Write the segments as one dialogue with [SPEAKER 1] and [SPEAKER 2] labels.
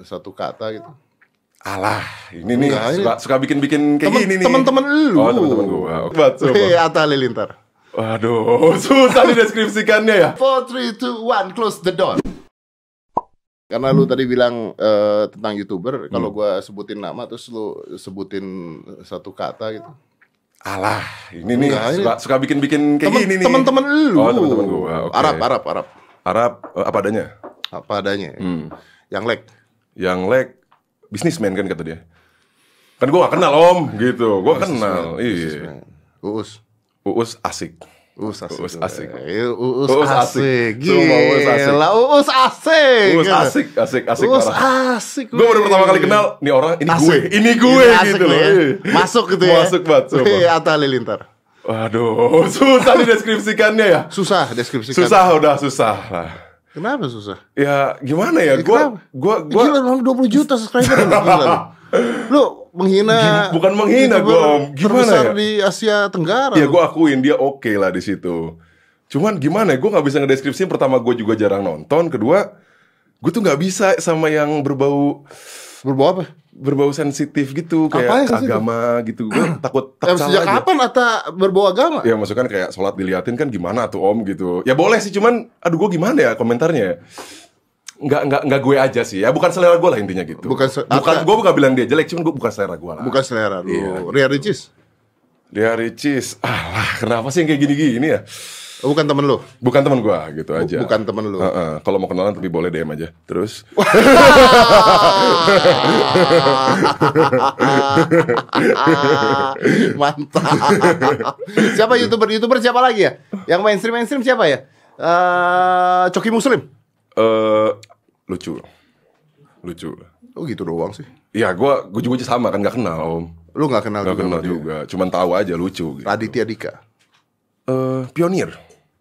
[SPEAKER 1] satu kata gitu.
[SPEAKER 2] Alah, ini nih
[SPEAKER 1] Enggak,
[SPEAKER 2] suka, suka bikin-bikin kayak
[SPEAKER 1] Temen-
[SPEAKER 2] gini nih.
[SPEAKER 1] Temen-temen lu.
[SPEAKER 2] Oh, temen-temen gua. Buat, coba.
[SPEAKER 1] Hei, Atta Halilintar.
[SPEAKER 2] Waduh, susah dideskripsikannya ya.
[SPEAKER 1] 4, 3, 2, 1, close the door. Karena lu tadi bilang eh, tentang youtuber, kalau
[SPEAKER 2] Hmm.
[SPEAKER 1] gua sebutin nama terus lu sebutin satu kata gitu.
[SPEAKER 2] Alah, ini nih suka, suka bikin-bikin kayak
[SPEAKER 1] Temen-
[SPEAKER 2] gini nih.
[SPEAKER 1] Temen-temen lu.
[SPEAKER 2] Oh, temen-temen gua. Oke.
[SPEAKER 1] Arab, Arab, Arab.
[SPEAKER 2] Arab eh, apa adanya?
[SPEAKER 1] Apa adanya.
[SPEAKER 2] Hmm.
[SPEAKER 1] Yang leg.
[SPEAKER 2] Yang leg bisnismen kan kata dia. Kan gua gak kenal om gitu. Gua gak kenal. Iya.
[SPEAKER 1] Uus.
[SPEAKER 2] Uus asik.
[SPEAKER 1] Uus asik.
[SPEAKER 2] Uus asik.
[SPEAKER 1] Eh, Uus,
[SPEAKER 2] Uus
[SPEAKER 1] asik.
[SPEAKER 2] asik. Uus asik.
[SPEAKER 1] Gila, Uus asik.
[SPEAKER 2] Uus asik, asik, asik
[SPEAKER 1] Uus
[SPEAKER 2] parah.
[SPEAKER 1] asik.
[SPEAKER 2] Gue baru pertama kali kenal nih orang ini
[SPEAKER 1] Asik.
[SPEAKER 2] gue, ini gue
[SPEAKER 1] Ini asik
[SPEAKER 2] gitu loh.
[SPEAKER 1] ya.
[SPEAKER 2] Iya.
[SPEAKER 1] Masuk gitu ya.
[SPEAKER 2] Masuk banget, coba.
[SPEAKER 1] Hei, Atta Halilintar.
[SPEAKER 2] Waduh, susah dideskripsikannya ya.
[SPEAKER 1] Susah deskripsikan.
[SPEAKER 2] Susah udah susah lah.
[SPEAKER 1] Kenapa susah?
[SPEAKER 2] Ya gimana ya?
[SPEAKER 1] Ya,
[SPEAKER 2] Gua gua
[SPEAKER 1] Gua,
[SPEAKER 2] gua
[SPEAKER 1] Gila, lu 20 juta subscriber lu. Gila lu. Menghina
[SPEAKER 2] bukan menghina Om. Gimana ya?
[SPEAKER 1] di Asia Tenggara.
[SPEAKER 2] ya gua akuin dia oke lah di situ. Cuman gimana ya? Gue nggak bisa ngedeskripsiin. Pertama gue juga jarang nonton. Kedua, gue tuh nggak bisa sama yang berbau
[SPEAKER 1] berbau apa?
[SPEAKER 2] berbau sensitif gitu kayak
[SPEAKER 1] sensitif?
[SPEAKER 2] agama gitu. Gue takut takut
[SPEAKER 1] sejak
[SPEAKER 2] aja.
[SPEAKER 1] kapan Atta berbau agama?
[SPEAKER 2] Ya maksudnya kan kayak sholat diliatin kan gimana tuh om gitu. Ya boleh sih cuman aduh gue gimana ya komentarnya. Nggak, nggak, nggak gue aja sih ya. Bukan selera gue lah intinya gitu.
[SPEAKER 1] Bukan
[SPEAKER 2] bukan gue bukan bilang dia jelek cuman gue bukan selera gue lah.
[SPEAKER 1] Bukan selera lu.
[SPEAKER 2] Iya.
[SPEAKER 1] Ria Ricis.
[SPEAKER 2] Dia Ricis. Alah kenapa sih yang kayak gini-gini ya.
[SPEAKER 1] Oh, bukan temen lu.
[SPEAKER 2] Bukan teman gue gitu aja.
[SPEAKER 1] Bukan temen lu.
[SPEAKER 2] Heeh, Kalau mau kenalan tapi boleh DM aja. Terus
[SPEAKER 1] Mantap. siapa youtuber youtuber siapa lagi ya? Yang mainstream mainstream siapa ya? Eh Coki Muslim.
[SPEAKER 2] eh lucu. Lucu.
[SPEAKER 1] Oh gitu doang sih.
[SPEAKER 2] Ya gue gue juga sama kan nggak kenal om.
[SPEAKER 1] Lu nggak kenal
[SPEAKER 2] Nggak
[SPEAKER 1] juga
[SPEAKER 2] kenal
[SPEAKER 1] dia?
[SPEAKER 2] juga. Cuman tahu aja lucu. Gitu.
[SPEAKER 1] Raditya Dika.
[SPEAKER 2] Eh, pionir.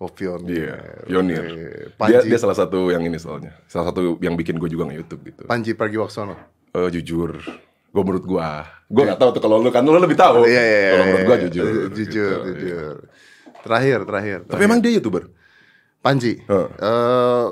[SPEAKER 1] Oh Pion.
[SPEAKER 2] Iya, pionir.
[SPEAKER 1] Oke.
[SPEAKER 2] Dia, dia salah satu yang ini soalnya. Salah satu yang bikin gue juga nge-youtube gitu.
[SPEAKER 1] Panji Pragiwaksono.
[SPEAKER 2] Eh, jujur, gue menurut gue, gue gak tahu tuh kalau lu kan lu lebih tahu.
[SPEAKER 1] Iya iya.
[SPEAKER 2] Kalau menurut gue
[SPEAKER 1] iya.
[SPEAKER 2] jujur.
[SPEAKER 1] Jujur,
[SPEAKER 2] gitu. Iya.
[SPEAKER 1] jujur. Terakhir, terakhir.
[SPEAKER 2] Tapi emang dia youtuber.
[SPEAKER 1] Panji.
[SPEAKER 2] Heeh.
[SPEAKER 1] Eh,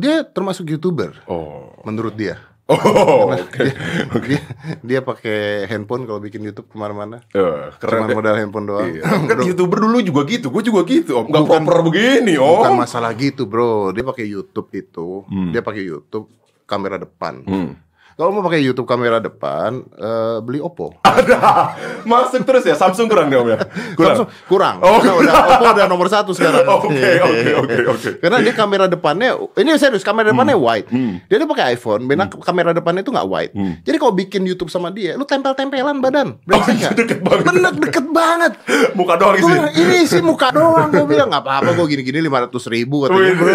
[SPEAKER 1] dia termasuk youtuber
[SPEAKER 2] Oh,
[SPEAKER 1] menurut dia.
[SPEAKER 2] Oh, oke, oke.
[SPEAKER 1] Dia, dia pakai handphone kalau bikin YouTube ke mana-mana.
[SPEAKER 2] Eh, keren.
[SPEAKER 1] Cuma
[SPEAKER 2] deh.
[SPEAKER 1] modal handphone doang.
[SPEAKER 2] Iya. Kan youtuber dulu juga gitu, gue juga gitu. Om, gak
[SPEAKER 1] Bukan-
[SPEAKER 2] proper begini, om.
[SPEAKER 1] Bukan masalah gitu, bro. Dia pakai YouTube itu, dia pakai YouTube kamera depan.
[SPEAKER 2] Hmm.
[SPEAKER 1] Kalau mau pakai YouTube kamera depan, eh, beli Oppo.
[SPEAKER 2] Ada, masuk terus ya. Samsung kurang deh om ya. Kurang.
[SPEAKER 1] Samsung kurang.
[SPEAKER 2] Oh.
[SPEAKER 1] Udah Oppo udah nomor satu sekarang.
[SPEAKER 2] Oke, oke, oke, oke.
[SPEAKER 1] Karena dia kamera depannya, ini serius kamera depannya
[SPEAKER 2] Hmm.
[SPEAKER 1] wide. Dia tuh pakai iPhone, beda kamera depannya itu nggak wide. Jadi kalau bikin YouTube sama dia, lu tempel-tempelan badan. Brengsek
[SPEAKER 2] Oh, iya,
[SPEAKER 1] nggak?
[SPEAKER 2] deket banget.
[SPEAKER 1] Bener deket banget.
[SPEAKER 2] Muka doang sih.
[SPEAKER 1] ini sih muka doang Gue bilang nggak apa-apa Gue gini-gini 500 ribu katanya bro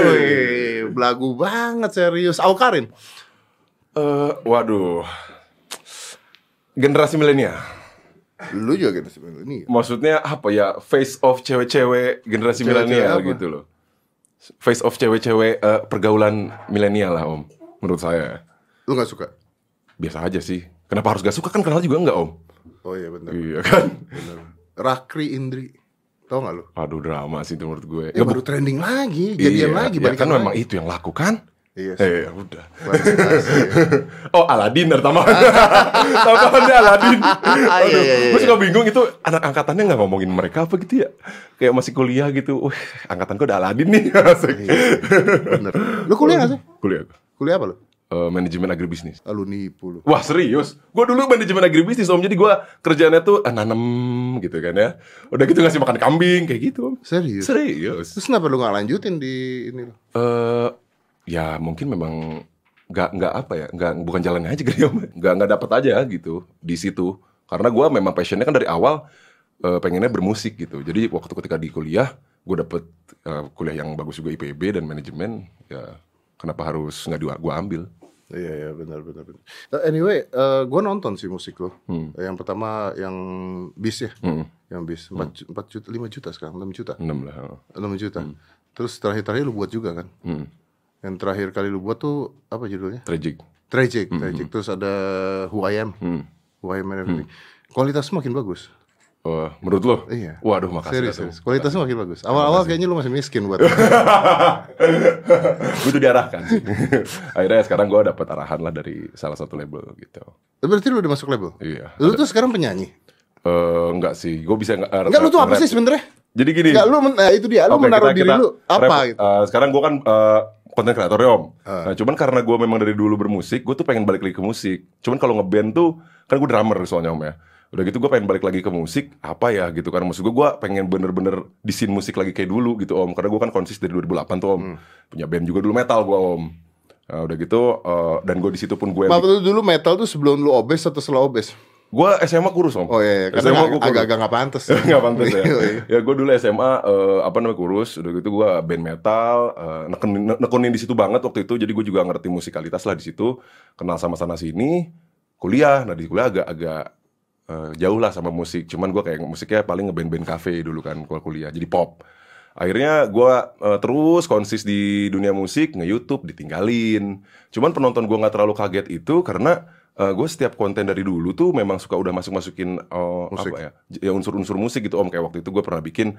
[SPEAKER 1] Belagu banget serius Aukarin
[SPEAKER 2] Eh, waduh. Generasi milenial.
[SPEAKER 1] Lu juga gitu ini
[SPEAKER 2] Maksudnya apa ya? Face of cewek-cewek generasi milenial gitu loh. Face of cewek-cewek eh, pergaulan milenial lah om. Menurut saya
[SPEAKER 1] Lu gak suka?
[SPEAKER 2] biasa aja sih. Kenapa harus gak suka kan kenal juga enggak om?
[SPEAKER 1] Oh iya bener,
[SPEAKER 2] Iya kan?
[SPEAKER 1] bener. Rakri Indri Tau gak lu?
[SPEAKER 2] Aduh drama sih itu menurut gue.
[SPEAKER 1] Ya
[SPEAKER 2] Nggak,
[SPEAKER 1] baru trending lagi Jadian
[SPEAKER 2] iya,
[SPEAKER 1] lagi
[SPEAKER 2] ya kan
[SPEAKER 1] lagi.
[SPEAKER 2] memang itu yang laku kan?
[SPEAKER 1] Iya
[SPEAKER 2] Eh, ya udah. Oh Aladin tambahan Tambahannya Aladin Aduh,
[SPEAKER 1] Iya, iya, iya.
[SPEAKER 2] Gue suka bingung itu anak angkatannya nggak ngomongin mereka apa gitu ya? Kayak masih kuliah gitu. Wih angkatan gue ada Aladin nih Asik.
[SPEAKER 1] Iya, Bener. Lu kuliah gak sih?
[SPEAKER 2] Kuliah
[SPEAKER 1] Kuliah apa lu?
[SPEAKER 2] Eh, Manajemen agribisnis.
[SPEAKER 1] Ah, lu nipu lu.
[SPEAKER 2] Wah serius? Gue dulu manajemen agribisnis om. Jadi gue kerjaannya tuh eh, nanem gitu kan ya. Udah gitu ngasih makan kambing Kayak gitu om.
[SPEAKER 1] Serius?
[SPEAKER 2] Serius.
[SPEAKER 1] Terus kenapa lu gak lanjutin di ini
[SPEAKER 2] eh ya mungkin memang nggak nggak apa ya nggak bukan jalannya aja kali ya Om. nggak nggak dapat aja gitu di situ karena gua memang passionnya kan dari awal eh, pengennya bermusik gitu jadi waktu ketika di kuliah gue dapet eh, kuliah yang bagus juga IPB dan manajemen ya kenapa harus nggak gua ambil
[SPEAKER 1] Iya iya benar benar benar. Eh, Anyway, eh gue nonton sih musik lo.
[SPEAKER 2] Hmm.
[SPEAKER 1] Yang pertama yang bis ya,
[SPEAKER 2] Hmm,
[SPEAKER 1] yang bis empat ju- empat juta lima juta sekarang enam juta
[SPEAKER 2] enam lah
[SPEAKER 1] enam juta. Terus terakhir terakhir lu buat juga kan?
[SPEAKER 2] hmm,
[SPEAKER 1] Yang terakhir kali lu buat tuh apa judulnya?
[SPEAKER 2] tragic
[SPEAKER 1] Tragic, tragic. Terus ada Who I Am,
[SPEAKER 2] hmm.
[SPEAKER 1] Who I Am and everything. Kualitas makin bagus.
[SPEAKER 2] Oh, menurut lo?
[SPEAKER 1] Iya.
[SPEAKER 2] Waduh, makasih.
[SPEAKER 1] Serius, serius. Kualitasnya makin bagus. Awal-awal kayaknya lu masih miskin buat.
[SPEAKER 2] gue tuh diarahkan sih. Akhirnya sekarang gue dapet arahan lah dari salah satu label gitu.
[SPEAKER 1] Berarti lu udah masuk label?
[SPEAKER 2] Iya.
[SPEAKER 1] Lu tuh sekarang penyanyi?
[SPEAKER 2] Eh, enggak sih, gue bisa nggak.
[SPEAKER 1] Enggak, lu tuh apa sih sebenarnya?
[SPEAKER 2] Jadi gini.
[SPEAKER 1] Enggak, lu men- nah, itu dia. Lu
[SPEAKER 2] Oke,
[SPEAKER 1] menaruh
[SPEAKER 2] kita-
[SPEAKER 1] diri
[SPEAKER 2] kita
[SPEAKER 1] lu apa gitu?
[SPEAKER 2] eh, sekarang gue kan konten kreator ya om.
[SPEAKER 1] Ah.
[SPEAKER 2] Nah, cuman karena gue memang dari dulu bermusik, gue tuh pengen balik lagi ke musik. Cuman kalau ngeband tuh, kan gue drummer soalnya om ya. Udah gitu gue pengen balik lagi ke musik, apa ya gitu kan. Maksud gue, gue pengen bener-bener di scene musik lagi kayak dulu gitu om. Karena gue kan konsis dari 2008 tuh om.
[SPEAKER 1] Hmm.
[SPEAKER 2] Punya band juga dulu metal gue om. Nah, udah gitu, eh, dan gue di situ pun gue
[SPEAKER 1] Maaf lu dulu metal tuh sebelum lu obes atau setelah obes?
[SPEAKER 2] Gue SMA kurus om.
[SPEAKER 1] Oh iya, iya.
[SPEAKER 2] SMA
[SPEAKER 1] karena
[SPEAKER 2] kurus.
[SPEAKER 1] agak-agak nggak pantas.
[SPEAKER 2] nggak pantas ya.
[SPEAKER 1] Iya, iya.
[SPEAKER 2] ya gue dulu SMA eh, apa namanya kurus, udah gitu gue band metal, eh, nekunin, nekunin di situ banget waktu itu. Jadi gue juga ngerti musikalitas lah di situ, kenal sama sana sini, kuliah. Nah di kuliah agak-agak eh, jauh lah sama musik. Cuman gue kayak musiknya paling ngeband-band cafe dulu kan kalau kuliah, jadi pop. Akhirnya gue eh, terus konsis di dunia musik, nge-youtube, ditinggalin. Cuman penonton gue nggak terlalu kaget itu karena gue setiap konten dari dulu tuh memang suka udah masuk-masukin eh,
[SPEAKER 1] Musik.
[SPEAKER 2] apa ya, ya unsur-unsur musik gitu om. Kayak waktu itu gue pernah bikin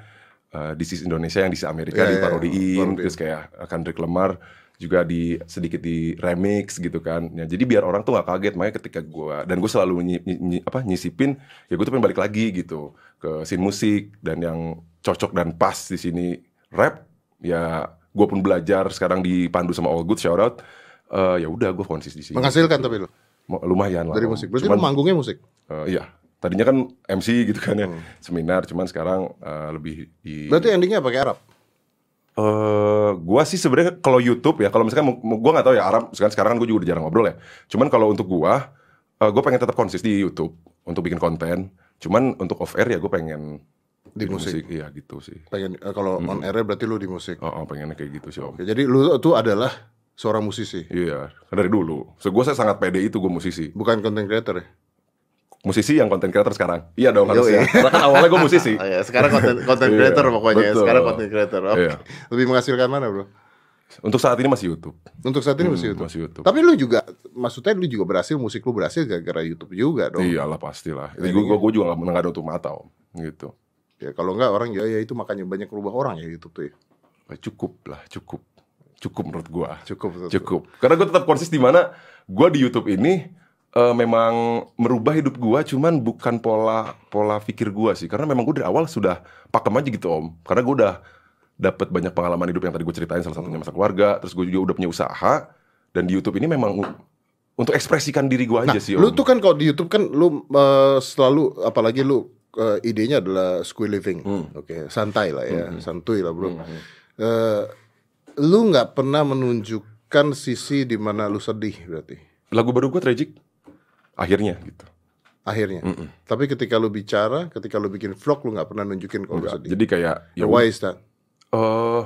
[SPEAKER 2] eh, This is Indonesia yang di Amerika
[SPEAKER 1] Iya, iya,
[SPEAKER 2] diparodiin,
[SPEAKER 1] parodiin.
[SPEAKER 2] terus kayak Kendrick Lamar juga di sedikit di remix gitu kan. Ya, jadi biar orang tuh nggak kaget. Makanya ketika gue dan gue selalu nyi- nyi- apa nyisipin, ya gue tuh pengen balik lagi gitu ke scene musik dan yang cocok dan pas di sini rap. Ya gue pun belajar sekarang dipandu sama All Good shout out. Eh, ya udah gue konsis di sini.
[SPEAKER 1] Menghasilkan tapi lu
[SPEAKER 2] Mo- Lumayan lah.
[SPEAKER 1] dari musik. Berarti
[SPEAKER 2] Cuman-
[SPEAKER 1] lu manggungnya musik.
[SPEAKER 2] Eh, iya, tadinya kan MC gitu kan ya,
[SPEAKER 1] Hmm.
[SPEAKER 2] seminar. Cuman sekarang eh, lebih di.
[SPEAKER 1] Berarti endingnya pakai Arab.
[SPEAKER 2] Eh, gua sih sebenarnya kalau YouTube ya, kalau misalkan gua nggak tahu ya Arab. Sekarang sekarang kan gue juga udah jarang ngobrol ya. Cuman kalau untuk gua, eh, gua pengen tetap konsis di YouTube untuk bikin konten. Cuman untuk off air ya gue pengen
[SPEAKER 1] Di musik.
[SPEAKER 2] Iya gitu sih.
[SPEAKER 1] Pengen eh, kalau on air berarti lu di musik.
[SPEAKER 2] Oh, oh, pengennya kayak gitu sih om.
[SPEAKER 1] Oke, jadi lu tuh adalah seorang musisi,
[SPEAKER 2] Iya, dari dulu. So, gue sangat pede itu gue musisi.
[SPEAKER 1] bukan content creator ya?
[SPEAKER 2] Musisi yang konten creator sekarang. Iya dong harusnya.
[SPEAKER 1] iya.
[SPEAKER 2] Karena kan awalnya gue musisi.
[SPEAKER 1] Oh, ya, sekarang content content
[SPEAKER 2] Iya,
[SPEAKER 1] creator pokoknya.
[SPEAKER 2] betul.
[SPEAKER 1] Sekarang content creator. Oke.
[SPEAKER 2] Iya.
[SPEAKER 1] Lebih menghasilkan mana, Bro?
[SPEAKER 2] Untuk saat ini masih YouTube.
[SPEAKER 1] Untuk saat ini
[SPEAKER 2] Hmm,
[SPEAKER 1] masih YouTube.
[SPEAKER 2] Masih YouTube.
[SPEAKER 1] Tapi lu juga maksudnya lu juga berhasil, musik lu berhasil gara-gara YouTube juga dong.
[SPEAKER 2] Iyalah pastilah.
[SPEAKER 1] Ini-
[SPEAKER 2] Gue gue juga nggak nggak ada untuk mata om. Gitu.
[SPEAKER 1] Ya kalau enggak orang ya, ya itu makanya banyak rubah orang ya YouTube tuh. Ya.
[SPEAKER 2] Eh, Cukup lah, cukup. Cukup menurut gua.
[SPEAKER 1] Cukup. betul.
[SPEAKER 2] Cukup. Karena gue tetap konsis di mana gue di YouTube ini eh, memang merubah hidup gua cuman bukan pola pola pikir gua sih. Karena memang gue dari awal sudah pakem aja gitu om. Karena gue udah dapat banyak pengalaman hidup yang tadi gue ceritain salah satunya masa keluarga. Terus gue juga udah punya usaha dan di YouTube ini memang untuk ekspresikan diri gue aja
[SPEAKER 1] Nah,
[SPEAKER 2] sih om.
[SPEAKER 1] lu tuh kan kalau di YouTube kan lu eh, selalu apalagi lu eh, idenya adalah square living.
[SPEAKER 2] Hmm.
[SPEAKER 1] Oke, santai lah ya, santuy lah, Bro. Eh, lu nggak pernah menunjukkan sisi di mana lu sedih berarti
[SPEAKER 2] Lagu baru gue tragic. Akhirnya gitu.
[SPEAKER 1] akhirnya. Tapi ketika lu bicara, ketika lu bikin vlog lu nggak pernah nunjukin kalau lu
[SPEAKER 2] Enggak.
[SPEAKER 1] sedih.
[SPEAKER 2] Jadi kayak ya
[SPEAKER 1] Why is that?
[SPEAKER 2] Eh,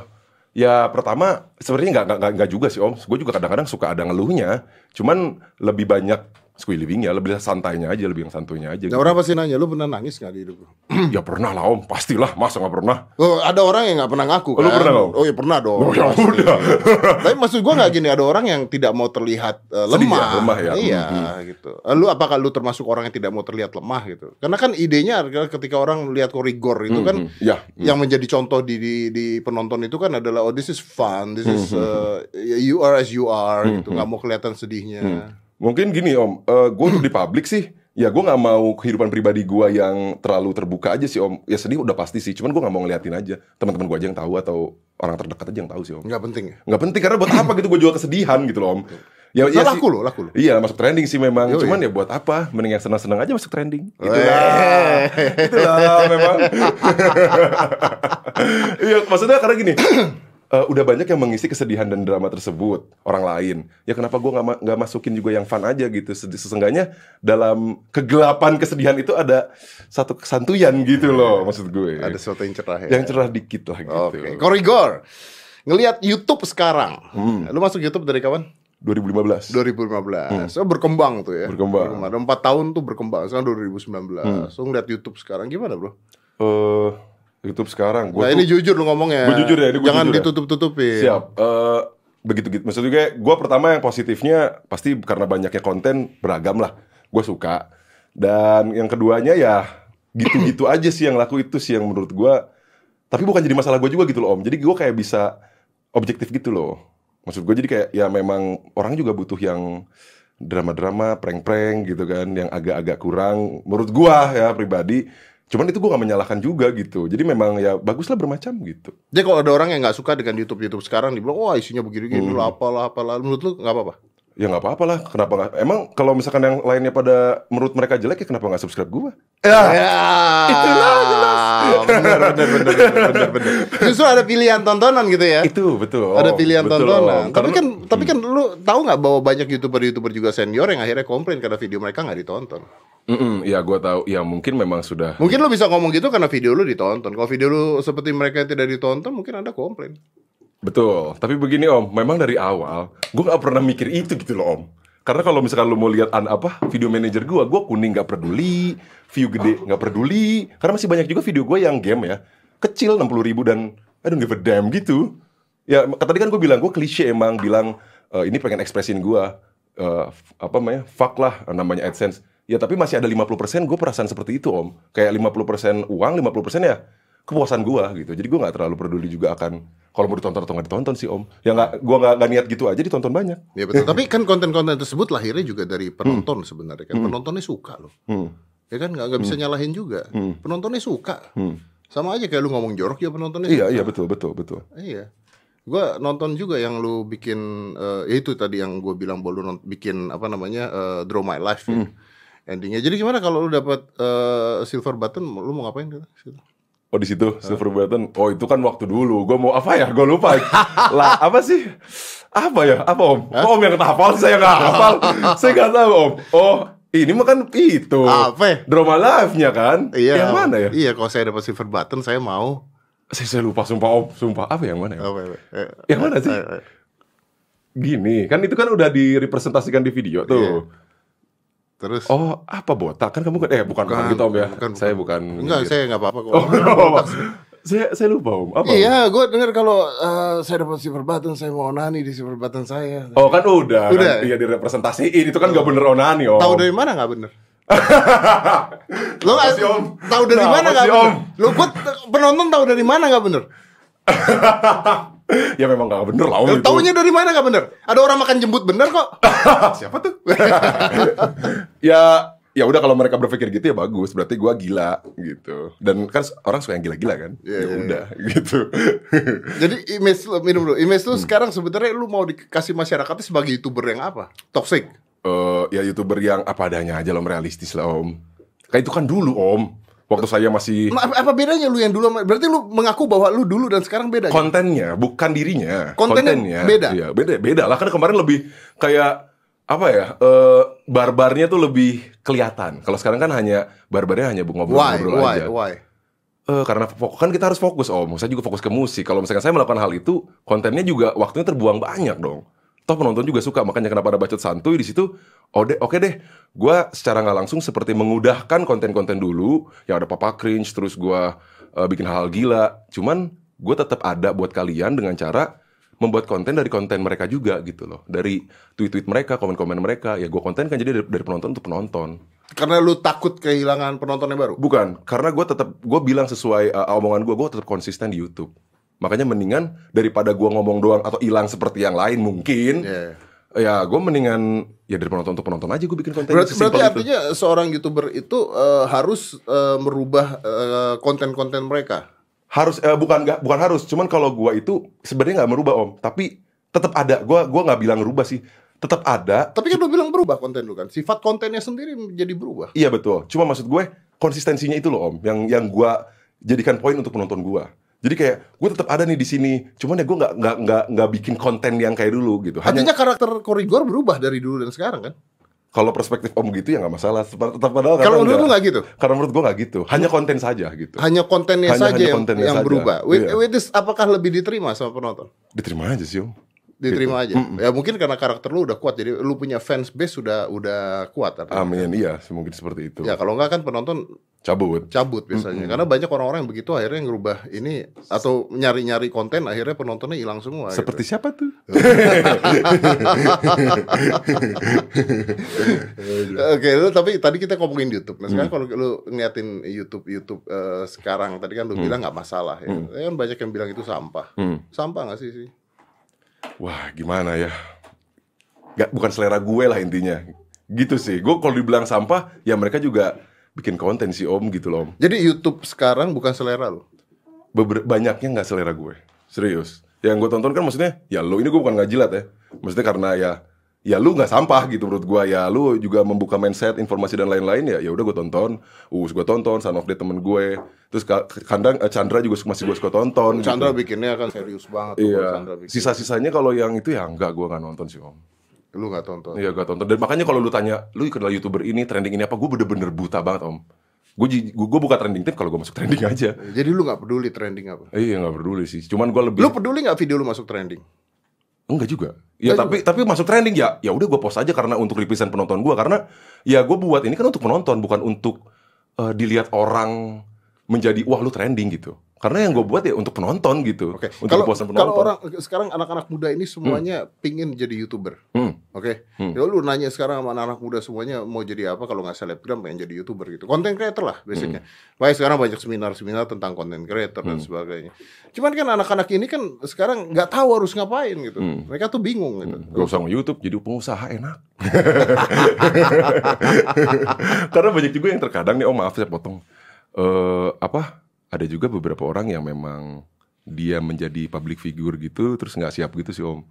[SPEAKER 2] ya pertama sebenarnya nggak- nggak juga sih om. Gue juga kadang-kadang suka ada ngeluhnya. Cuman lebih banyak squee livingnya, lebih santainya aja, lebih yang santuйnya aja.
[SPEAKER 1] Nah,
[SPEAKER 2] gitu.
[SPEAKER 1] orang pasti nanya, lu pernah nangis nggak di hidup lu?
[SPEAKER 2] ya pernah lah om, pastilah. Masa nggak pernah?
[SPEAKER 1] Oh, ada orang yang nggak pernah ngaku
[SPEAKER 2] Oh,
[SPEAKER 1] kan?
[SPEAKER 2] lu pernah nggak?
[SPEAKER 1] Oh, ya pernah dong.
[SPEAKER 2] Oh, ya udah.
[SPEAKER 1] Tapi maksud gua nggak gini, ada orang yang tidak mau terlihat
[SPEAKER 2] Sedih
[SPEAKER 1] lemah.
[SPEAKER 2] ya, lemah ya.
[SPEAKER 1] Iya,
[SPEAKER 2] Mhm.
[SPEAKER 1] gitu. Eh, Lu apakah lu termasuk orang yang tidak mau terlihat lemah gitu? Karena kan idenya adalah ketika orang lihat korigor itu kan
[SPEAKER 2] Mhm. ya.
[SPEAKER 1] yang menjadi contoh di, di di penonton itu kan adalah oh this is fun, this is
[SPEAKER 2] Mhm.
[SPEAKER 1] uh, you are as you are gitu, nggak mau kelihatan sedihnya.
[SPEAKER 2] Mungkin gini om, gue untuk di publik sih, ya gue nggak mau kehidupan pribadi gue yang terlalu terbuka aja sih om. Ya sedih udah pasti sih, cuman gue nggak mau ngeliatin aja. Teman-teman gue aja yang tahu atau orang terdekat aja yang tahu sih om.
[SPEAKER 1] Nggak penting ya.
[SPEAKER 2] Nggak penting karena buat apa gitu gue jual kesedihan gitu loh om. Ya,
[SPEAKER 1] Nah,
[SPEAKER 2] ya sih-
[SPEAKER 1] laku lo, laku lo.
[SPEAKER 2] Iya masuk trending sih memang.
[SPEAKER 1] Yoi.
[SPEAKER 2] Cuman ya buat apa? Mending yang senang-senang aja masuk trending. Itulah. Itulah memang. Iya maksudnya karena gini. Eh, udah banyak yang mengisi kesedihan dan drama tersebut orang lain ya kenapa gue nggak ma- nggak masukin juga yang fun aja gitu sesenggannya dalam kegelapan kesedihan itu ada satu kesantuyan gitu loh maksud gue
[SPEAKER 1] Ada sesuatu yang cerah ya.
[SPEAKER 2] yang cerah dikit lah gitu
[SPEAKER 1] Oke, korigor. Ngelihat YouTube sekarang. Lu masuk YouTube dari kapan?
[SPEAKER 2] 2015
[SPEAKER 1] 2015. Oh, berkembang tuh ya.
[SPEAKER 2] Hmm. Berkembang. Hmm.
[SPEAKER 1] Ada 4 tahun tuh berkembang. Sekarang 2019. So ngeliat YouTube sekarang gimana, Bro?
[SPEAKER 2] eh YouTube sekarang gue
[SPEAKER 1] nah, ini jujur lu ngomongnya.
[SPEAKER 2] Gua jujur ya, ini gua
[SPEAKER 1] Jangan
[SPEAKER 2] ya.
[SPEAKER 1] ditutup-tutupin.
[SPEAKER 2] Siap. Eh begitu gitu. Maksudnya gue, gue pertama yang positifnya pasti karena banyaknya konten beragam lah. Gue suka. Dan yang keduanya ya gitu-gitu aja sih yang laku itu sih yang menurut gua tapi bukan jadi masalah gue juga gitu loh om jadi gue kayak bisa objektif gitu loh maksud gue jadi kayak ya memang orang juga butuh yang drama-drama prank-prank gitu kan yang agak-agak kurang menurut gua ya pribadi cuman itu gua gak menyalahkan juga gitu jadi memang ya baguslah bermacam gitu
[SPEAKER 1] Jadi kalau ada orang yang nggak suka dengan YouTube YouTube sekarang dibilang wah isinya begini-gini
[SPEAKER 2] Hmm.
[SPEAKER 1] lah apalah apalah menurut lu nggak apa-apa.
[SPEAKER 2] Ya nggak apa-apa lah kenapa nggak emang kalau misalkan yang lainnya pada menurut mereka jelek ya kenapa nggak subscribe gua
[SPEAKER 1] Ya, itulah jelas. Bener, bener, bener, bener, bener, bener. Justru ada pilihan tontonan gitu ya.
[SPEAKER 2] itu betul
[SPEAKER 1] ada pilihan
[SPEAKER 2] betul,
[SPEAKER 1] tontonan.
[SPEAKER 2] Om.
[SPEAKER 1] Tapi kan, tapi kan lu tahu nggak bahwa banyak youtuber-youtuber juga senior yang akhirnya komplain karena video mereka nggak ditonton.
[SPEAKER 2] Mm-mm, ya gua tahu ya mungkin memang sudah
[SPEAKER 1] Mungkin lu bisa ngomong gitu karena video lu ditonton. Kalau video lu seperti mereka yang tidak ditonton, mungkin anda komplain.
[SPEAKER 2] Betul, tapi begini Om, memang dari awal gue nggak pernah mikir itu gitu loh Om. Karena kalau misalkan lu mau lihat an apa video manager gue, gue kuning nggak peduli, view gede nggak peduli. Karena masih banyak juga video gue yang game ya kecil 60 ribu dan I don't give a damn gitu. Ya tadi kan gue bilang gue klise emang bilang eh, ini pengen ekspresin gue f- apa namanya fuck lah namanya AdSense. Ya tapi masih ada 50% gue perasaan seperti itu Om. Kayak 50% uang, 50% ya kepuasan gua gitu. Jadi gua nggak terlalu peduli juga akan kalau mau ditonton atau nggak ditonton sih om. Ya nggak, gua nggak nggak niat gitu aja ditonton banyak.
[SPEAKER 1] Ya betul. Tapi kan konten-konten tersebut lahirnya juga dari penonton sebenarnya kan. Penontonnya suka loh.
[SPEAKER 2] Hmm.
[SPEAKER 1] Ya kan nggak bisa nyalahin juga. Penontonnya suka.
[SPEAKER 2] Hmm.
[SPEAKER 1] Sama aja kayak lu ngomong jorok ya penontonnya
[SPEAKER 2] Iya
[SPEAKER 1] suka.
[SPEAKER 2] iya betul betul betul.
[SPEAKER 1] Iya. Gua nonton juga yang lu bikin eh, ya itu tadi yang gue bilang bahwa lu bikin apa namanya eh, Draw My Life ya. Endingnya. Jadi gimana kalau lu dapat eh, silver button lu mau ngapain gitu?
[SPEAKER 2] Oh di situ silver button. Oh itu kan waktu dulu. Gua mau apa ya? Gua lupa. lah apa sih? Apa ya? Apa om? Oh, om yang hafal saya nggak hafal. saya nggak tahu om. Oh ini mah kan itu.
[SPEAKER 1] Apa ya?
[SPEAKER 2] Drama live-nya kan?
[SPEAKER 1] Iya.
[SPEAKER 2] Yang mana ya?
[SPEAKER 1] Iya, kalau saya dapat silver button saya mau.
[SPEAKER 2] Saya, saya lupa sumpah om. Sumpah apa yang mana ya?
[SPEAKER 1] Apa, apa, eh,
[SPEAKER 2] Yang mana sih?
[SPEAKER 1] eh, eh.
[SPEAKER 2] Gini, kan itu kan udah direpresentasikan di video tuh.
[SPEAKER 1] Iya. Terus
[SPEAKER 2] Oh, apa botak? Kan kamu kan eh bukan bukan,
[SPEAKER 1] Bukan,
[SPEAKER 2] gitu Om ya.
[SPEAKER 1] bukan,
[SPEAKER 2] saya bukan.
[SPEAKER 1] enggak, saya nggak apa-apa kok.
[SPEAKER 2] Oh,
[SPEAKER 1] Botak.
[SPEAKER 2] saya saya lupa Om. Apa? Om?
[SPEAKER 1] Iya, gue dengar kalau eh, saya dapat silver button, saya mau onani di silver button saya.
[SPEAKER 2] Oh kan udah,
[SPEAKER 1] Udah.
[SPEAKER 2] kan, iya direpresentasiin itu kan nggak bener onani Om.
[SPEAKER 1] Tahu dari mana nggak bener? Lo nggak tahu dari
[SPEAKER 2] Nah,
[SPEAKER 1] mana nggak bener? Lo penonton tahu dari mana nggak bener?
[SPEAKER 2] ya memang nggak bener lah Om
[SPEAKER 1] Lo
[SPEAKER 2] itu.
[SPEAKER 1] Taunya dari mana nggak bener? Ada orang makan jembut bener kok.
[SPEAKER 2] Siapa tuh? ya ya udah kalau mereka berpikir gitu ya bagus berarti gua gila gitu dan kan orang suka yang gila-gila kan
[SPEAKER 1] Iya,
[SPEAKER 2] ya
[SPEAKER 1] iya,
[SPEAKER 2] udah gitu
[SPEAKER 1] Jadi image lo minum dulu. Image
[SPEAKER 2] Hmm.
[SPEAKER 1] lo sekarang sebenarnya lu mau dikasih masyarakatnya sebagai youtuber yang apa? Toxic.
[SPEAKER 2] Eh, ya youtuber yang apa adanya aja om realistis lah om kayak itu kan dulu om waktu saya masih
[SPEAKER 1] Ma- Apa, bedanya lu yang dulu berarti lu mengaku bahwa lu dulu dan sekarang beda. gitu?
[SPEAKER 2] kontennya bukan dirinya
[SPEAKER 1] Kontennya beda?
[SPEAKER 2] iya beda beda lah kan kemarin lebih kayak apa ya eh barbarnya tuh lebih kelihatan kalau sekarang kan hanya barbarnya hanya
[SPEAKER 1] Why?
[SPEAKER 2] ngobrol-ngobrol
[SPEAKER 1] Why?
[SPEAKER 2] aja
[SPEAKER 1] Why?
[SPEAKER 2] Eh, karena fok- kan kita harus fokus om saya juga fokus ke musik kalau misalkan saya melakukan hal itu kontennya juga waktunya terbuang banyak dong toh penonton juga suka makanya kenapa ada bacot santuy di situ? Oh oke deh. Gua secara nggak langsung seperti mengudahkan konten-konten dulu. Yang ada papa cringe terus gua eh, bikin hal-hal gila. Cuman gue tetap ada buat kalian dengan cara membuat konten dari konten mereka juga gitu loh. Dari tweet-tweet mereka komen-komen mereka. Ya gua konten kan jadi dari, dari penonton untuk penonton.
[SPEAKER 1] Karena lu takut kehilangan penontonnya baru.
[SPEAKER 2] Bukan, karena gue tetap gue bilang sesuai uh, omongan gue, gue tetap konsisten di YouTube. Makanya mendingan daripada gue ngomong doang atau hilang seperti yang lain mungkin,
[SPEAKER 1] Iya.
[SPEAKER 2] ya gue mendingan ya dari penonton untuk penonton aja gue bikin konten.
[SPEAKER 1] Berarti, berarti
[SPEAKER 2] itu.
[SPEAKER 1] artinya seorang youtuber itu eh, harus eh, merubah eh, konten-konten mereka.
[SPEAKER 2] harus eh, bukan nggak bukan harus, cuman kalau gue itu sebenarnya nggak merubah om, tapi tetap ada. Gue gua nggak bilang rubah sih, tetap ada.
[SPEAKER 1] Tapi kan lu bilang berubah konten lu kan. Sifat kontennya sendiri menjadi berubah.
[SPEAKER 2] Iya betul. Cuma maksud gue konsistensinya itu loh om, yang yang gue jadikan poin untuk penonton gue. Jadi kayak gue tetap ada nih di sini. Cuman ya gue nggak nggak nggak nggak bikin konten yang kayak dulu gitu. Hanya
[SPEAKER 1] Artinya karakter Korigor berubah dari dulu dan sekarang kan?
[SPEAKER 2] kalau perspektif om gitu ya nggak masalah. Tetap padahal
[SPEAKER 1] Kalau menurut lu
[SPEAKER 2] nggak-
[SPEAKER 1] gitu?
[SPEAKER 2] Karena menurut gue nggak gitu. Hanya konten saja gitu.
[SPEAKER 1] Hanya kontennya
[SPEAKER 2] Hanya-
[SPEAKER 1] saja
[SPEAKER 2] hanya
[SPEAKER 1] yang,
[SPEAKER 2] kontennya
[SPEAKER 1] yang
[SPEAKER 2] saja.
[SPEAKER 1] berubah. With,
[SPEAKER 2] Iya.
[SPEAKER 1] with this, apakah lebih diterima sama penonton?
[SPEAKER 2] Diterima aja sih om.
[SPEAKER 1] Diterima
[SPEAKER 2] Gitu.
[SPEAKER 1] aja. Ya mungkin karena karakter lu udah kuat, jadi lu punya fans base sudah udah kuat. artinya.
[SPEAKER 2] Amin. Iya, mungkin seperti itu.
[SPEAKER 1] Ya kalau enggak kan penonton
[SPEAKER 2] cabut.
[SPEAKER 1] cabut biasanya karena banyak orang-orang yang begitu akhirnya ngerubah ini atau nyari-nyari konten akhirnya penontonnya hilang semua gitu.
[SPEAKER 2] Seperti siapa tuh?
[SPEAKER 1] Oke, lu tapi tadi kita ngomongin YouTube. Nah, sekarang kalau lu ngeliatin YouTube YouTube eh, sekarang tadi kan lu bilang nggak masalah ya. Ya Kan banyak yang bilang itu sampah.
[SPEAKER 2] Hmm.
[SPEAKER 1] Sampah nggak sih sih?
[SPEAKER 2] Wah, gimana ya? Gak, bukan selera gue lah intinya. Gitu sih. Gue kalau dibilang sampah, ya mereka juga bikin konten sih om gitu loh. Om.
[SPEAKER 1] Jadi YouTube sekarang bukan selera lu.
[SPEAKER 2] Beber- banyaknya nggak selera gue. Serius. Yang gue tonton kan maksudnya, ya lu ini gue bukan ngajilat ya. Maksudnya karena ya ya lu nggak sampah gitu menurut gue ya lu juga membuka mindset informasi dan lain-lain ya ya udah gue tonton. Us gue tonton son of the temen gue. Terus ka- kadang eh, Chandra juga masih gue suka tonton gitu.
[SPEAKER 1] Chandra bikinnya kan serius banget
[SPEAKER 2] iya. sisa-sisanya kalau yang itu ya enggak gue nggak nonton sih om.
[SPEAKER 1] Lu nggak tonton.
[SPEAKER 2] Iya gak tonton. Dan makanya kalau lu tanya lu kenal youtuber ini trending ini apa? Gue bener-bener buta banget om. Gue gue buka trending tip kalau gue masuk trending aja.
[SPEAKER 1] Jadi lu nggak peduli trending apa?
[SPEAKER 2] Iya nggak peduli sih. Cuman gue lebih
[SPEAKER 1] Lu peduli nggak video lu masuk trending?
[SPEAKER 2] Enggak juga. Ya
[SPEAKER 1] Enggak
[SPEAKER 2] tapi tapi masuk trending ya ya udah gue post aja karena untuk represent penonton gue karena ya gue buat ini kan untuk penonton bukan untuk eh, dilihat orang menjadi wah lu trending gitu karena yang gue buat ya untuk penonton gitu
[SPEAKER 1] Oke.
[SPEAKER 2] untuk
[SPEAKER 1] Kalau
[SPEAKER 2] kepuasan
[SPEAKER 1] kalau
[SPEAKER 2] penonton
[SPEAKER 1] orang sekarang anak-anak muda ini semuanya pingin jadi youtuber,
[SPEAKER 2] Hmm.
[SPEAKER 1] oke?
[SPEAKER 2] Hmm.
[SPEAKER 1] Ya lu nanya sekarang sama anak-anak muda semuanya mau jadi apa kalau nggak selebgram pengen jadi youtuber gitu, konten creator lah basicnya.
[SPEAKER 2] Hmm.
[SPEAKER 1] Makanya sekarang banyak seminar-seminar tentang konten creator dan sebagainya. Cuman kan anak-anak ini kan sekarang nggak tahu harus ngapain gitu.
[SPEAKER 2] Hmm.
[SPEAKER 1] Mereka tuh bingung gitu.
[SPEAKER 2] Gak usah YouTube jadi pengusaha enak. Karena banyak juga yang terkadang nih, oh maaf saya potong. Eh apa? Ada juga beberapa orang yang memang dia menjadi public figure gitu, terus nggak siap gitu sih om.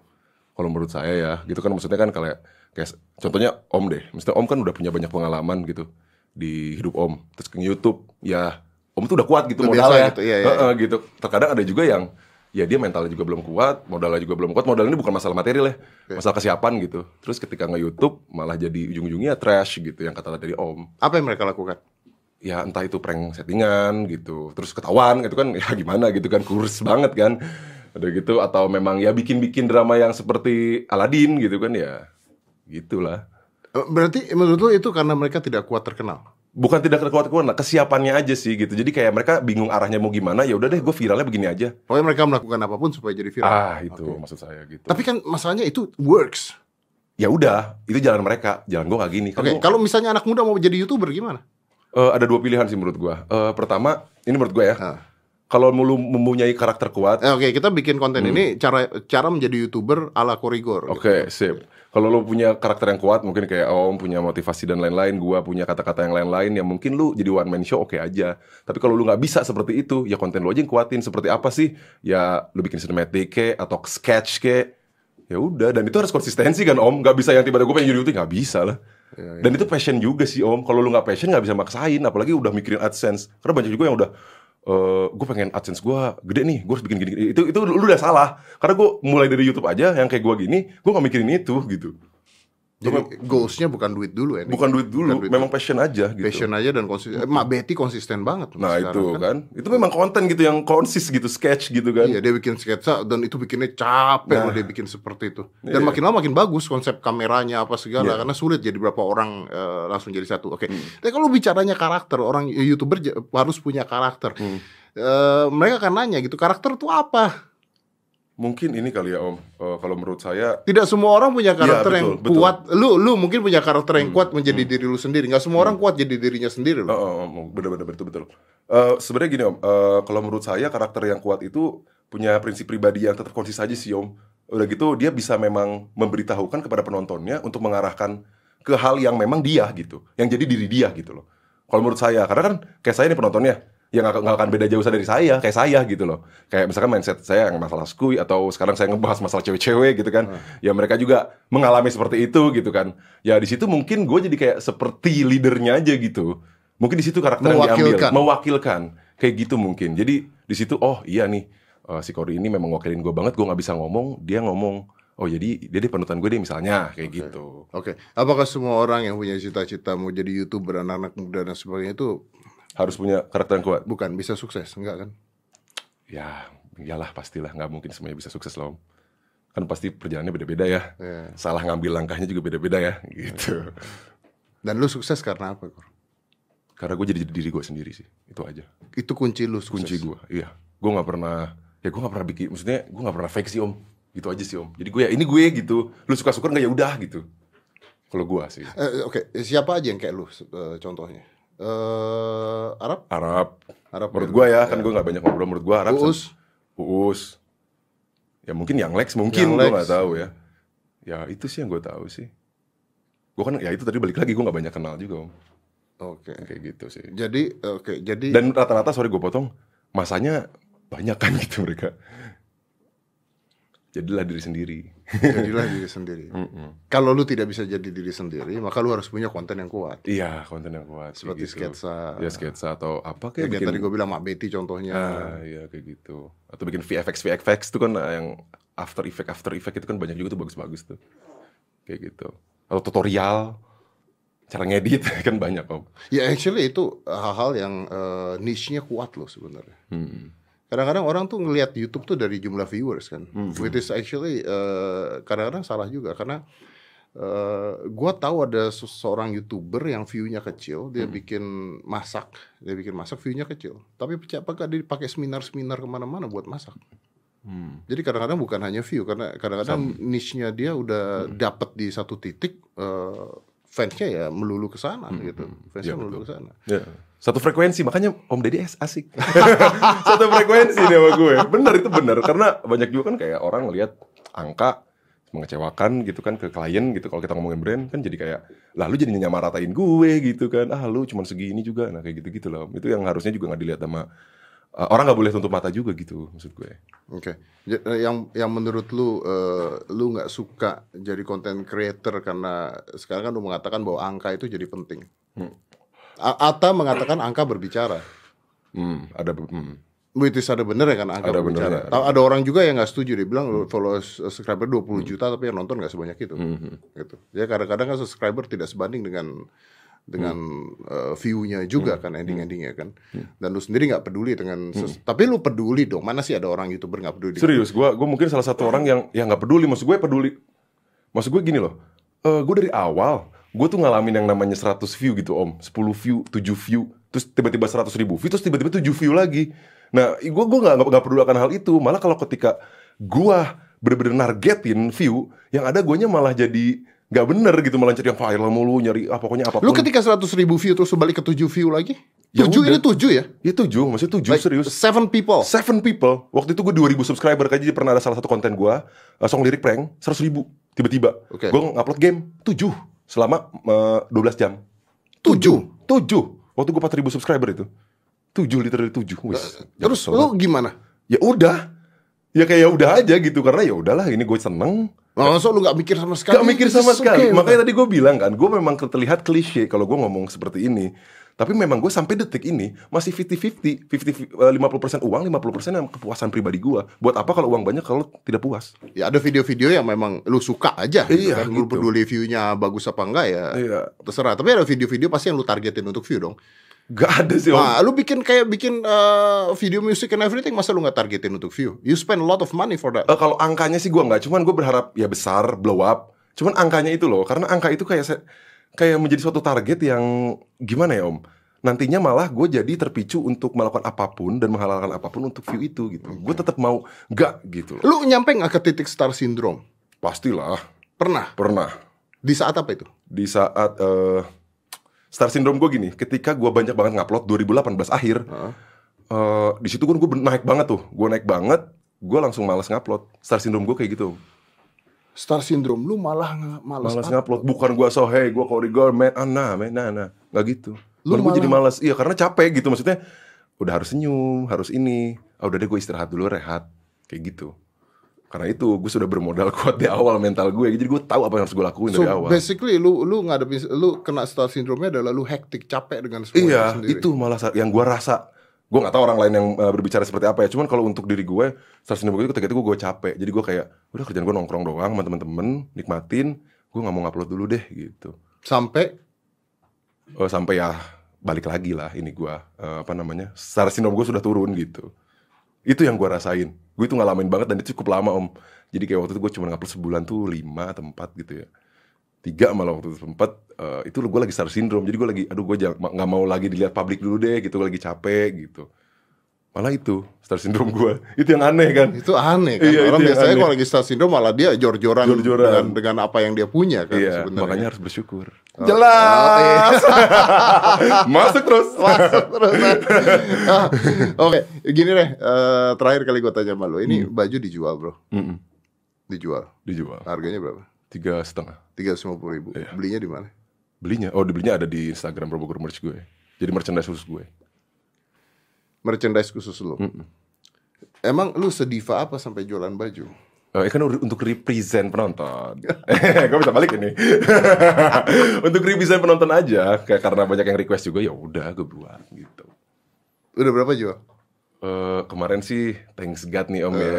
[SPEAKER 2] Kalau menurut saya ya, gitu kan maksudnya kan kayak kayak contohnya om deh, maksudnya om kan udah punya banyak pengalaman gitu di hidup om, terus ke YouTube, ya om tuh udah kuat gitu
[SPEAKER 1] Udah biasa
[SPEAKER 2] modalnya,
[SPEAKER 1] gitu, iya, iya.
[SPEAKER 2] Heeh, gitu. Terkadang ada juga yang ya dia mentalnya juga belum kuat, modalnya juga belum kuat. Modal ini bukan masalah material ya, masalah kesiapan gitu. Terus ketika nge YouTube malah jadi ujung-ujungnya trash gitu yang kata dari Om.
[SPEAKER 1] Apa yang mereka lakukan?
[SPEAKER 2] Ya entah itu prank settingan gitu, terus ketahuan gitu kan ya gimana gitu kan kurs banget kan. Ada gitu atau memang ya bikin-bikin drama yang seperti Aladin gitu kan ya. Gitulah.
[SPEAKER 1] Eh, Berarti menurut lu itu karena mereka tidak kuat terkenal.
[SPEAKER 2] Bukan tidak kuat-kuat, nah, kesiapannya aja sih gitu. Jadi kayak mereka bingung arahnya mau gimana, ya udah deh gue viralnya begini aja.
[SPEAKER 1] Pokoknya mereka melakukan apa pun supaya jadi viral.
[SPEAKER 2] Ah, itu
[SPEAKER 1] Oke.
[SPEAKER 2] maksud saya gitu.
[SPEAKER 1] Tapi kan masalahnya itu works.
[SPEAKER 2] ya udah, itu jalan mereka, jalan gue gak gini. Kan
[SPEAKER 1] Oke,
[SPEAKER 2] gua-
[SPEAKER 1] kalau misalnya anak muda mau jadi youtuber gimana?
[SPEAKER 2] Eh, ada dua pilihan sih menurut gua. Eh, pertama, ini menurut gua ya.
[SPEAKER 1] Ah.
[SPEAKER 2] Kalau lu mempunyai karakter kuat,
[SPEAKER 1] Eh, Oke, kita bikin konten ini cara cara menjadi youtuber ala korigor.
[SPEAKER 2] Hmm. oke, sip. Kalau lu punya karakter yang kuat, mungkin kayak Om punya motivasi dan lain-lain, gua punya kata-kata yang lain-lain, ya mungkin lu jadi one man show oke aja. Tapi kalau lu nggak bisa seperti itu, ya konten lu aja yang kuatin. Seperti apa sih? Ya lu bikin cinematic ke atau sketch ke. Ya udah, dan itu harus konsistensi kan Om. Nggak bisa yang tiba-tiba gue pengen jadi youtuber, nggak bisa lah.
[SPEAKER 1] Iya,
[SPEAKER 2] Dan itu passion juga sih Om. Kalau lu nggak passion nggak bisa maksain, apalagi udah mikirin AdSense. Karena banyak juga yang udah eh gue pengen AdSense gue gede nih, gue harus bikin gini, Itu itu lu udah salah. Karena gue mulai dari YouTube aja yang kayak gue gini, gue nggak mikirin itu gitu.
[SPEAKER 1] Jadi goalsnya bukan duit dulu ya.
[SPEAKER 2] Bukan duit dulu,
[SPEAKER 1] Bukan duit
[SPEAKER 2] memang passion aja gitu.
[SPEAKER 1] passion aja dan konsisten. Eh, Mak Betty konsisten banget.
[SPEAKER 2] Nah itu kan. itu memang konten gitu yang konsis gitu, sketch gitu kan.
[SPEAKER 1] Iya dia bikin sketsa dan itu bikinnya capek
[SPEAKER 2] Nah.
[SPEAKER 1] loh dia bikin seperti itu. Dan
[SPEAKER 2] Iya.
[SPEAKER 1] makin lama makin bagus konsep kameranya apa segala
[SPEAKER 2] Iya.
[SPEAKER 1] karena sulit jadi berapa orang eh, langsung jadi satu. Oke.
[SPEAKER 2] Hmm.
[SPEAKER 1] Tapi kalau bicaranya karakter orang youtuber harus punya karakter.
[SPEAKER 2] Hmm.
[SPEAKER 1] Eh, mereka akan nanya gitu karakter itu apa?
[SPEAKER 2] Mungkin ini kali ya Om, Eh, kalau menurut saya
[SPEAKER 1] Tidak semua orang punya karakter
[SPEAKER 2] Iya,
[SPEAKER 1] yang
[SPEAKER 2] betul, betul.
[SPEAKER 1] kuat. Lu lu mungkin punya karakter yang kuat menjadi diri lu sendiri. Nggak semua orang kuat jadi dirinya sendiri
[SPEAKER 2] Oh,
[SPEAKER 1] loh.
[SPEAKER 2] oh, oh, bener-bener betul betul. Eh, Sebenarnya gini om, Eh, kalau menurut saya karakter yang kuat itu punya prinsip pribadi yang tetap konsis aja sih om. Udah gitu dia bisa memang memberitahukan kepada penontonnya untuk mengarahkan ke hal yang memang dia gitu, yang jadi diri dia gitu loh. Kalau menurut saya, karena kan kayak saya nih penontonnya, yang nggak nggak akan beda jauh dari saya, kayak saya gitu loh. Kayak misalkan mindset saya yang masalah skui atau sekarang saya ngebahas masalah cewek-cewek gitu kan, ya mereka juga mengalami seperti itu gitu kan. Ya di situ mungkin gue jadi kayak seperti leadernya aja gitu. Mungkin di situ karakter yang diambil,
[SPEAKER 1] Mewakilkan.
[SPEAKER 2] kayak gitu mungkin. Jadi di situ oh iya nih eh, si Cory ini memang wakilin gue banget, gue nggak bisa ngomong, dia ngomong. Oh jadi dia deh panutan gue deh misalnya kayak gitu.
[SPEAKER 1] Oke. Apakah semua orang yang punya cita-cita mau jadi youtuber anak-anak muda dan sebagainya itu
[SPEAKER 2] Harus punya karakter yang kuat.
[SPEAKER 1] bukan bisa sukses? Enggak kan?
[SPEAKER 2] Ya, iyalah pastilah nggak mungkin semuanya bisa sukses loh. Om. Kan pasti perjalanannya beda-beda ya.
[SPEAKER 1] Iya.
[SPEAKER 2] Salah ngambil langkahnya juga beda-beda ya, gitu.
[SPEAKER 1] Dan lu sukses karena apa, Kor?
[SPEAKER 2] Karena gue jadi diri gue sendiri sih, itu aja.
[SPEAKER 1] Itu kunci lu sukses.
[SPEAKER 2] Kunci gue, iya. Gue nggak pernah, ya gue nggak pernah bikin, maksudnya gue nggak pernah fake sih om. Gitu aja sih om. Jadi gue ya ini gue gitu. Lu suka suka nggak ya udah gitu. Kalau gue sih.
[SPEAKER 1] Eh, Oke, siapa aja yang kayak lu eh, contohnya? Eh Arab?
[SPEAKER 2] Arab.
[SPEAKER 1] Arab
[SPEAKER 2] Menurut
[SPEAKER 1] ya?
[SPEAKER 2] gue ya, kan gue nggak banyak ngobrol. Menurut gue Arab.
[SPEAKER 1] Uus?
[SPEAKER 2] Uus. Ya mungkin yang Lex mungkin gue
[SPEAKER 1] Lex.
[SPEAKER 2] nggak tahu ya. Ya itu sih yang gue tahu sih. Gue kan ya itu tadi balik lagi gue nggak banyak kenal juga om.
[SPEAKER 1] Oke.
[SPEAKER 2] Kayak gitu sih.
[SPEAKER 1] Jadi oke, jadi
[SPEAKER 2] Dan rata-rata sorry gue potong, masanya banyak kan gitu mereka. Jadilah diri sendiri.
[SPEAKER 1] jadilah diri sendiri. Kalau lu tidak bisa jadi diri sendiri, maka lu harus punya konten yang kuat.
[SPEAKER 2] Iya konten yang kuat.
[SPEAKER 1] Seperti
[SPEAKER 2] gitu.
[SPEAKER 1] sketsa.
[SPEAKER 2] Ya sketsa atau apa
[SPEAKER 1] Kayak,
[SPEAKER 2] kayak bikin.
[SPEAKER 1] tadi gue bilang Mak Betty contohnya.
[SPEAKER 2] Ah, iya kayak gitu. Atau bikin VFX VFX itu kan yang After Effect After Effect itu kan banyak juga tuh bagus-bagus tuh. Kayak gitu. Atau tutorial cara ngedit kan banyak om.
[SPEAKER 1] Ya actually itu hal-hal yang eh, niche-nya kuat loh sebenarnya.
[SPEAKER 2] Hmm.
[SPEAKER 1] Kadang-kadang orang tuh ngelihat YouTube tuh dari jumlah viewers kan. Which is actually eh, kadang-kadang salah juga karena eh gua tahu ada seseorang YouTuber yang view-nya kecil, dia bikin masak, dia bikin masak view-nya kecil. Tapi apakah dia pakai seminar-seminar ke mana-mana buat masak?
[SPEAKER 2] Hmm.
[SPEAKER 1] Jadi kadang-kadang bukan hanya view karena kadang-kadang niche-nya dia udah dapet di satu titik eh fansnya ya melulu ke sana gitu. Fansnya
[SPEAKER 2] Ya,
[SPEAKER 1] melulu ke sana.
[SPEAKER 2] Ya. Satu frekuensi makanya Om Deddy es- asik. Satu frekuensi nih sama gue. Bener itu bener. Karena banyak juga kan kayak orang lihat angka mengecewakan gitu kan ke klien gitu. Kalau kita ngomongin brand kan jadi kayak lalu jadi nyamaratain gue gitu kan. Ah lu cuma segini juga. Nah kayak gitu gitu loh. Itu yang harusnya juga nggak dilihat sama uh, orang nggak boleh tutup mata juga gitu maksud gue.
[SPEAKER 1] Oke, Ja- eh, yang yang menurut lu eh, lu nggak suka jadi content creator karena sekarang kan lu mengatakan bahwa angka itu jadi penting. A- Ata mengatakan angka berbicara.
[SPEAKER 2] hmm, ada hmm.
[SPEAKER 1] Which is ada bener ya kan angka
[SPEAKER 2] Ada
[SPEAKER 1] berbicara.
[SPEAKER 2] benernya,
[SPEAKER 1] Tahu ada orang juga yang nggak setuju dia bilang followers eh, subscriber 20 juta tapi yang nonton nggak sebanyak itu. Gitu. Ya kadang-kadang kan subscriber tidak sebanding dengan dengan eh, view-nya juga kan ending-endingnya kan. Dan lu sendiri nggak peduli dengan ses- tapi lu peduli dong. Mana sih ada orang YouTuber nggak peduli
[SPEAKER 2] Serius, gue gue mungkin salah satu orang yang yang nggak peduli. Maksud gue peduli. Maksud gue gini loh. Eh gue dari awal gue tuh ngalamin yang namanya 100 view gitu om, 10 view, 7 view, terus tiba-tiba 100 ribu view, terus tiba-tiba 7 view lagi. Nah, gue gue nggak nggak peduli akan hal itu. Malah kalau ketika gue bener-bener nargetin view, yang ada guanya malah jadi nggak bener gitu malah cari yang viral mulu nyari ah, pokoknya apa pun.
[SPEAKER 1] Lu ketika 100 ribu view terus balik ke 7 view lagi?
[SPEAKER 2] Ya
[SPEAKER 1] 7
[SPEAKER 2] udah.
[SPEAKER 1] ini 7 ya?
[SPEAKER 2] ya tujuh, maksudnya tujuh
[SPEAKER 1] Like,
[SPEAKER 2] serius.
[SPEAKER 1] Seven people.
[SPEAKER 2] Seven people. Waktu itu gue 2000 subscriber kan jadi pernah ada salah satu konten gue uh, song lirik prank 100 ribu tiba-tiba.
[SPEAKER 1] Oke.
[SPEAKER 2] Gue ngupload game 7 selama uh, 12 jam.
[SPEAKER 1] 7.
[SPEAKER 2] 7. Waktu gue 4000 subscriber itu. 7 literally 7. Wis.
[SPEAKER 1] Terus lu gimana?
[SPEAKER 2] ya udah. Ya kayak ya udah aja gitu karena ya udahlah ini gue seneng.
[SPEAKER 1] Masa lu gak mikir sama sekali?
[SPEAKER 2] Gak mikir sama sekali.
[SPEAKER 1] okay,
[SPEAKER 2] Makanya tadi gue bilang kan, gue memang terlihat klise kalau gue ngomong seperti ini. Tapi memang gue sampai detik ini masih 50-50, 50, eh, 50% uang, 50% yang kepuasan pribadi gue. Buat apa kalau uang banyak kalau tidak puas?
[SPEAKER 1] Ya ada video-video yang memang lu suka aja gitu
[SPEAKER 2] Iya,
[SPEAKER 1] kan. Lu
[SPEAKER 2] gitu.
[SPEAKER 1] peduli view-nya bagus apa enggak ya.
[SPEAKER 2] Iya.
[SPEAKER 1] Terserah. Tapi ada video-video pasti yang lu targetin untuk view dong.
[SPEAKER 2] Gak ada sih om.
[SPEAKER 1] Nah, lu bikin kayak bikin eh, video music and everything masa lu nggak targetin untuk view? You spend a lot of money for that.
[SPEAKER 2] Eh, kalau angkanya sih gue nggak, cuman gue berharap ya besar, blow up. Cuman angkanya itu loh, karena angka itu kayak se- kayak menjadi suatu target yang gimana ya om? Nantinya malah gue jadi terpicu untuk melakukan apa pun dan menghalalkan apa pun untuk view itu gitu. Gue tetap mau nggak gitu. loh.
[SPEAKER 1] Lu nyampe nggak ke titik star syndrome?
[SPEAKER 2] Pastilah,
[SPEAKER 1] Pernah.
[SPEAKER 2] pernah.
[SPEAKER 1] Di saat apa itu?
[SPEAKER 2] Di saat eh, Star Syndrome gue gini, ketika gue banyak banget ngupload 2018 akhir,
[SPEAKER 1] Heeh.
[SPEAKER 2] eh, di situ gue gue naik banget tuh, gue naik banget, gue langsung malas ngupload. Star Syndrome gue kayak gitu.
[SPEAKER 1] Star syndrome lu malah nggak malas.
[SPEAKER 2] Malas
[SPEAKER 1] up.
[SPEAKER 2] ngupload, bukan gua so hey, gua korigor, man, ah nah, man, nah, nah, nggak gitu.
[SPEAKER 1] Lu
[SPEAKER 2] gue jadi
[SPEAKER 1] malah-
[SPEAKER 2] malas, iya karena capek gitu maksudnya. Udah harus senyum, harus ini. Ah udah deh gue istirahat dulu, rehat, kayak gitu. Karena itu gue sudah bermodal kuat di awal mental gue, jadi gue tahu apa yang harus gue lakuin
[SPEAKER 1] So
[SPEAKER 2] dari awal.
[SPEAKER 1] basically lu lu ngadepin lu kena star syndrome-nya adalah lu hektik capek dengan semua
[SPEAKER 2] Iya,
[SPEAKER 1] sendiri.
[SPEAKER 2] itu malah yang gue rasa. Gue nggak tahu orang lain yang uh, berbicara seperti apa ya. Cuman kalau untuk diri gue, star syndrome gue ketika itu gue capek. Jadi gue kayak, udah kerjaan gue nongkrong doang sama temen-temen, nikmatin. Gue nggak mau ngupload dulu deh gitu.
[SPEAKER 1] Sampai
[SPEAKER 2] Oh, sampai ya balik lagi lah ini gue eh, apa namanya star syndrome gue sudah turun gitu itu yang gue rasain gue itu ngalamin banget dan itu cukup lama om jadi kayak waktu itu gue cuma ngupload sebulan tuh lima atau empat gitu ya tiga malah waktu itu sempat eh, itu gue lagi star syndrome jadi gue lagi aduh gue nggak mau lagi dilihat publik dulu deh gitu gue lagi capek gitu malah itu star syndrome gue itu yang aneh kan
[SPEAKER 1] Itu aneh kan.
[SPEAKER 2] Iya,
[SPEAKER 1] Orang biasanya kalau lagi star syndrome malah dia jor-joran,
[SPEAKER 2] Jor-joran.
[SPEAKER 1] dengan, dengan apa yang dia punya kan
[SPEAKER 2] iya
[SPEAKER 1] sebenarnya.
[SPEAKER 2] makanya harus bersyukur
[SPEAKER 1] Oh,
[SPEAKER 2] jelas masuk terus
[SPEAKER 1] Masuk terus. Ah, Oke, gini deh. eh, terakhir kali gue tanya sama lo, ini
[SPEAKER 2] Hmm.
[SPEAKER 1] baju dijual bro?
[SPEAKER 2] Mm-mm.
[SPEAKER 1] Dijual.
[SPEAKER 2] dijual
[SPEAKER 1] Harganya berapa?
[SPEAKER 2] Tiga setengah
[SPEAKER 1] Tiga ratus ribu.
[SPEAKER 2] Iya.
[SPEAKER 1] Belinya di mana?
[SPEAKER 2] belinya oh dibelinya ada di Instagram Probogor merch gue jadi merchandise khusus gue
[SPEAKER 1] Merchandise khusus lo.
[SPEAKER 2] Mm-mm.
[SPEAKER 1] Emang lu sediva apa sampai jualan baju?
[SPEAKER 2] Eh, kan untuk represent penonton. Gue bisa balik ini. untuk represent penonton aja, kayak karena banyak yang request juga ya udah gue buat gitu.
[SPEAKER 1] Udah berapa jual?
[SPEAKER 2] Eh, kemarin sih thanks God nih Om ya.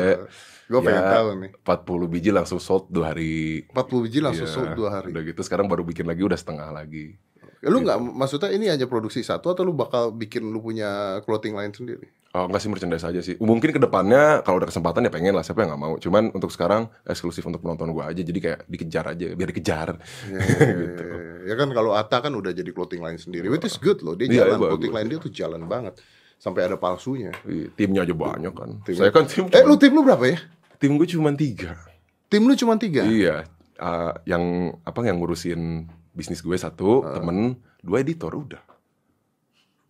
[SPEAKER 1] Gue pengen
[SPEAKER 2] Ya,
[SPEAKER 1] tahu nih.
[SPEAKER 2] 40 biji langsung sold dua hari.
[SPEAKER 1] 40 biji langsung
[SPEAKER 2] Iya,
[SPEAKER 1] sold dua hari.
[SPEAKER 2] Udah gitu sekarang baru bikin lagi udah setengah lagi.
[SPEAKER 1] Lu nggak maksudnya ini hanya produksi satu atau lu bakal bikin lu punya clothing line sendiri?
[SPEAKER 2] Oh enggak sih merchandise aja sih Mungkin ke depannya kalau ada kesempatan ya pengen lah Siapa yang gak mau Cuman untuk sekarang eksklusif untuk penonton gue aja Jadi kayak dikejar aja Biar dikejar
[SPEAKER 1] Ya, gitu. ya kan kalau Ata kan udah jadi clothing line sendiri, which is good loh. Dia
[SPEAKER 2] Iya,
[SPEAKER 1] jalan
[SPEAKER 2] bagus.
[SPEAKER 1] clothing line dia tuh jalan banget. Sampai ada palsunya.
[SPEAKER 2] Timnya aja banyak kan
[SPEAKER 1] Tim-
[SPEAKER 2] Saya kan tim
[SPEAKER 1] Eh lu tim lu berapa ya?
[SPEAKER 2] Tim gue cuma tiga
[SPEAKER 1] Tim lu cuma tiga.
[SPEAKER 2] Iya ah, Yang apa yang ngurusin bisnis gue satu
[SPEAKER 1] Ah.
[SPEAKER 2] Temen Dua editor udah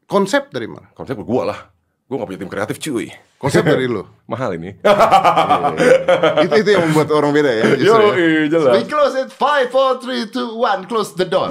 [SPEAKER 1] Konsep dari mana?
[SPEAKER 2] Konsep gue lah Gue gak punya tim kreatif cuy
[SPEAKER 1] Konsep dari lu.
[SPEAKER 2] Mahal ini
[SPEAKER 1] itu itu yang membuat orang beda ya. justru ya.
[SPEAKER 2] Yo, jelas
[SPEAKER 1] We close it. Five, four, three, two, one. Close the door.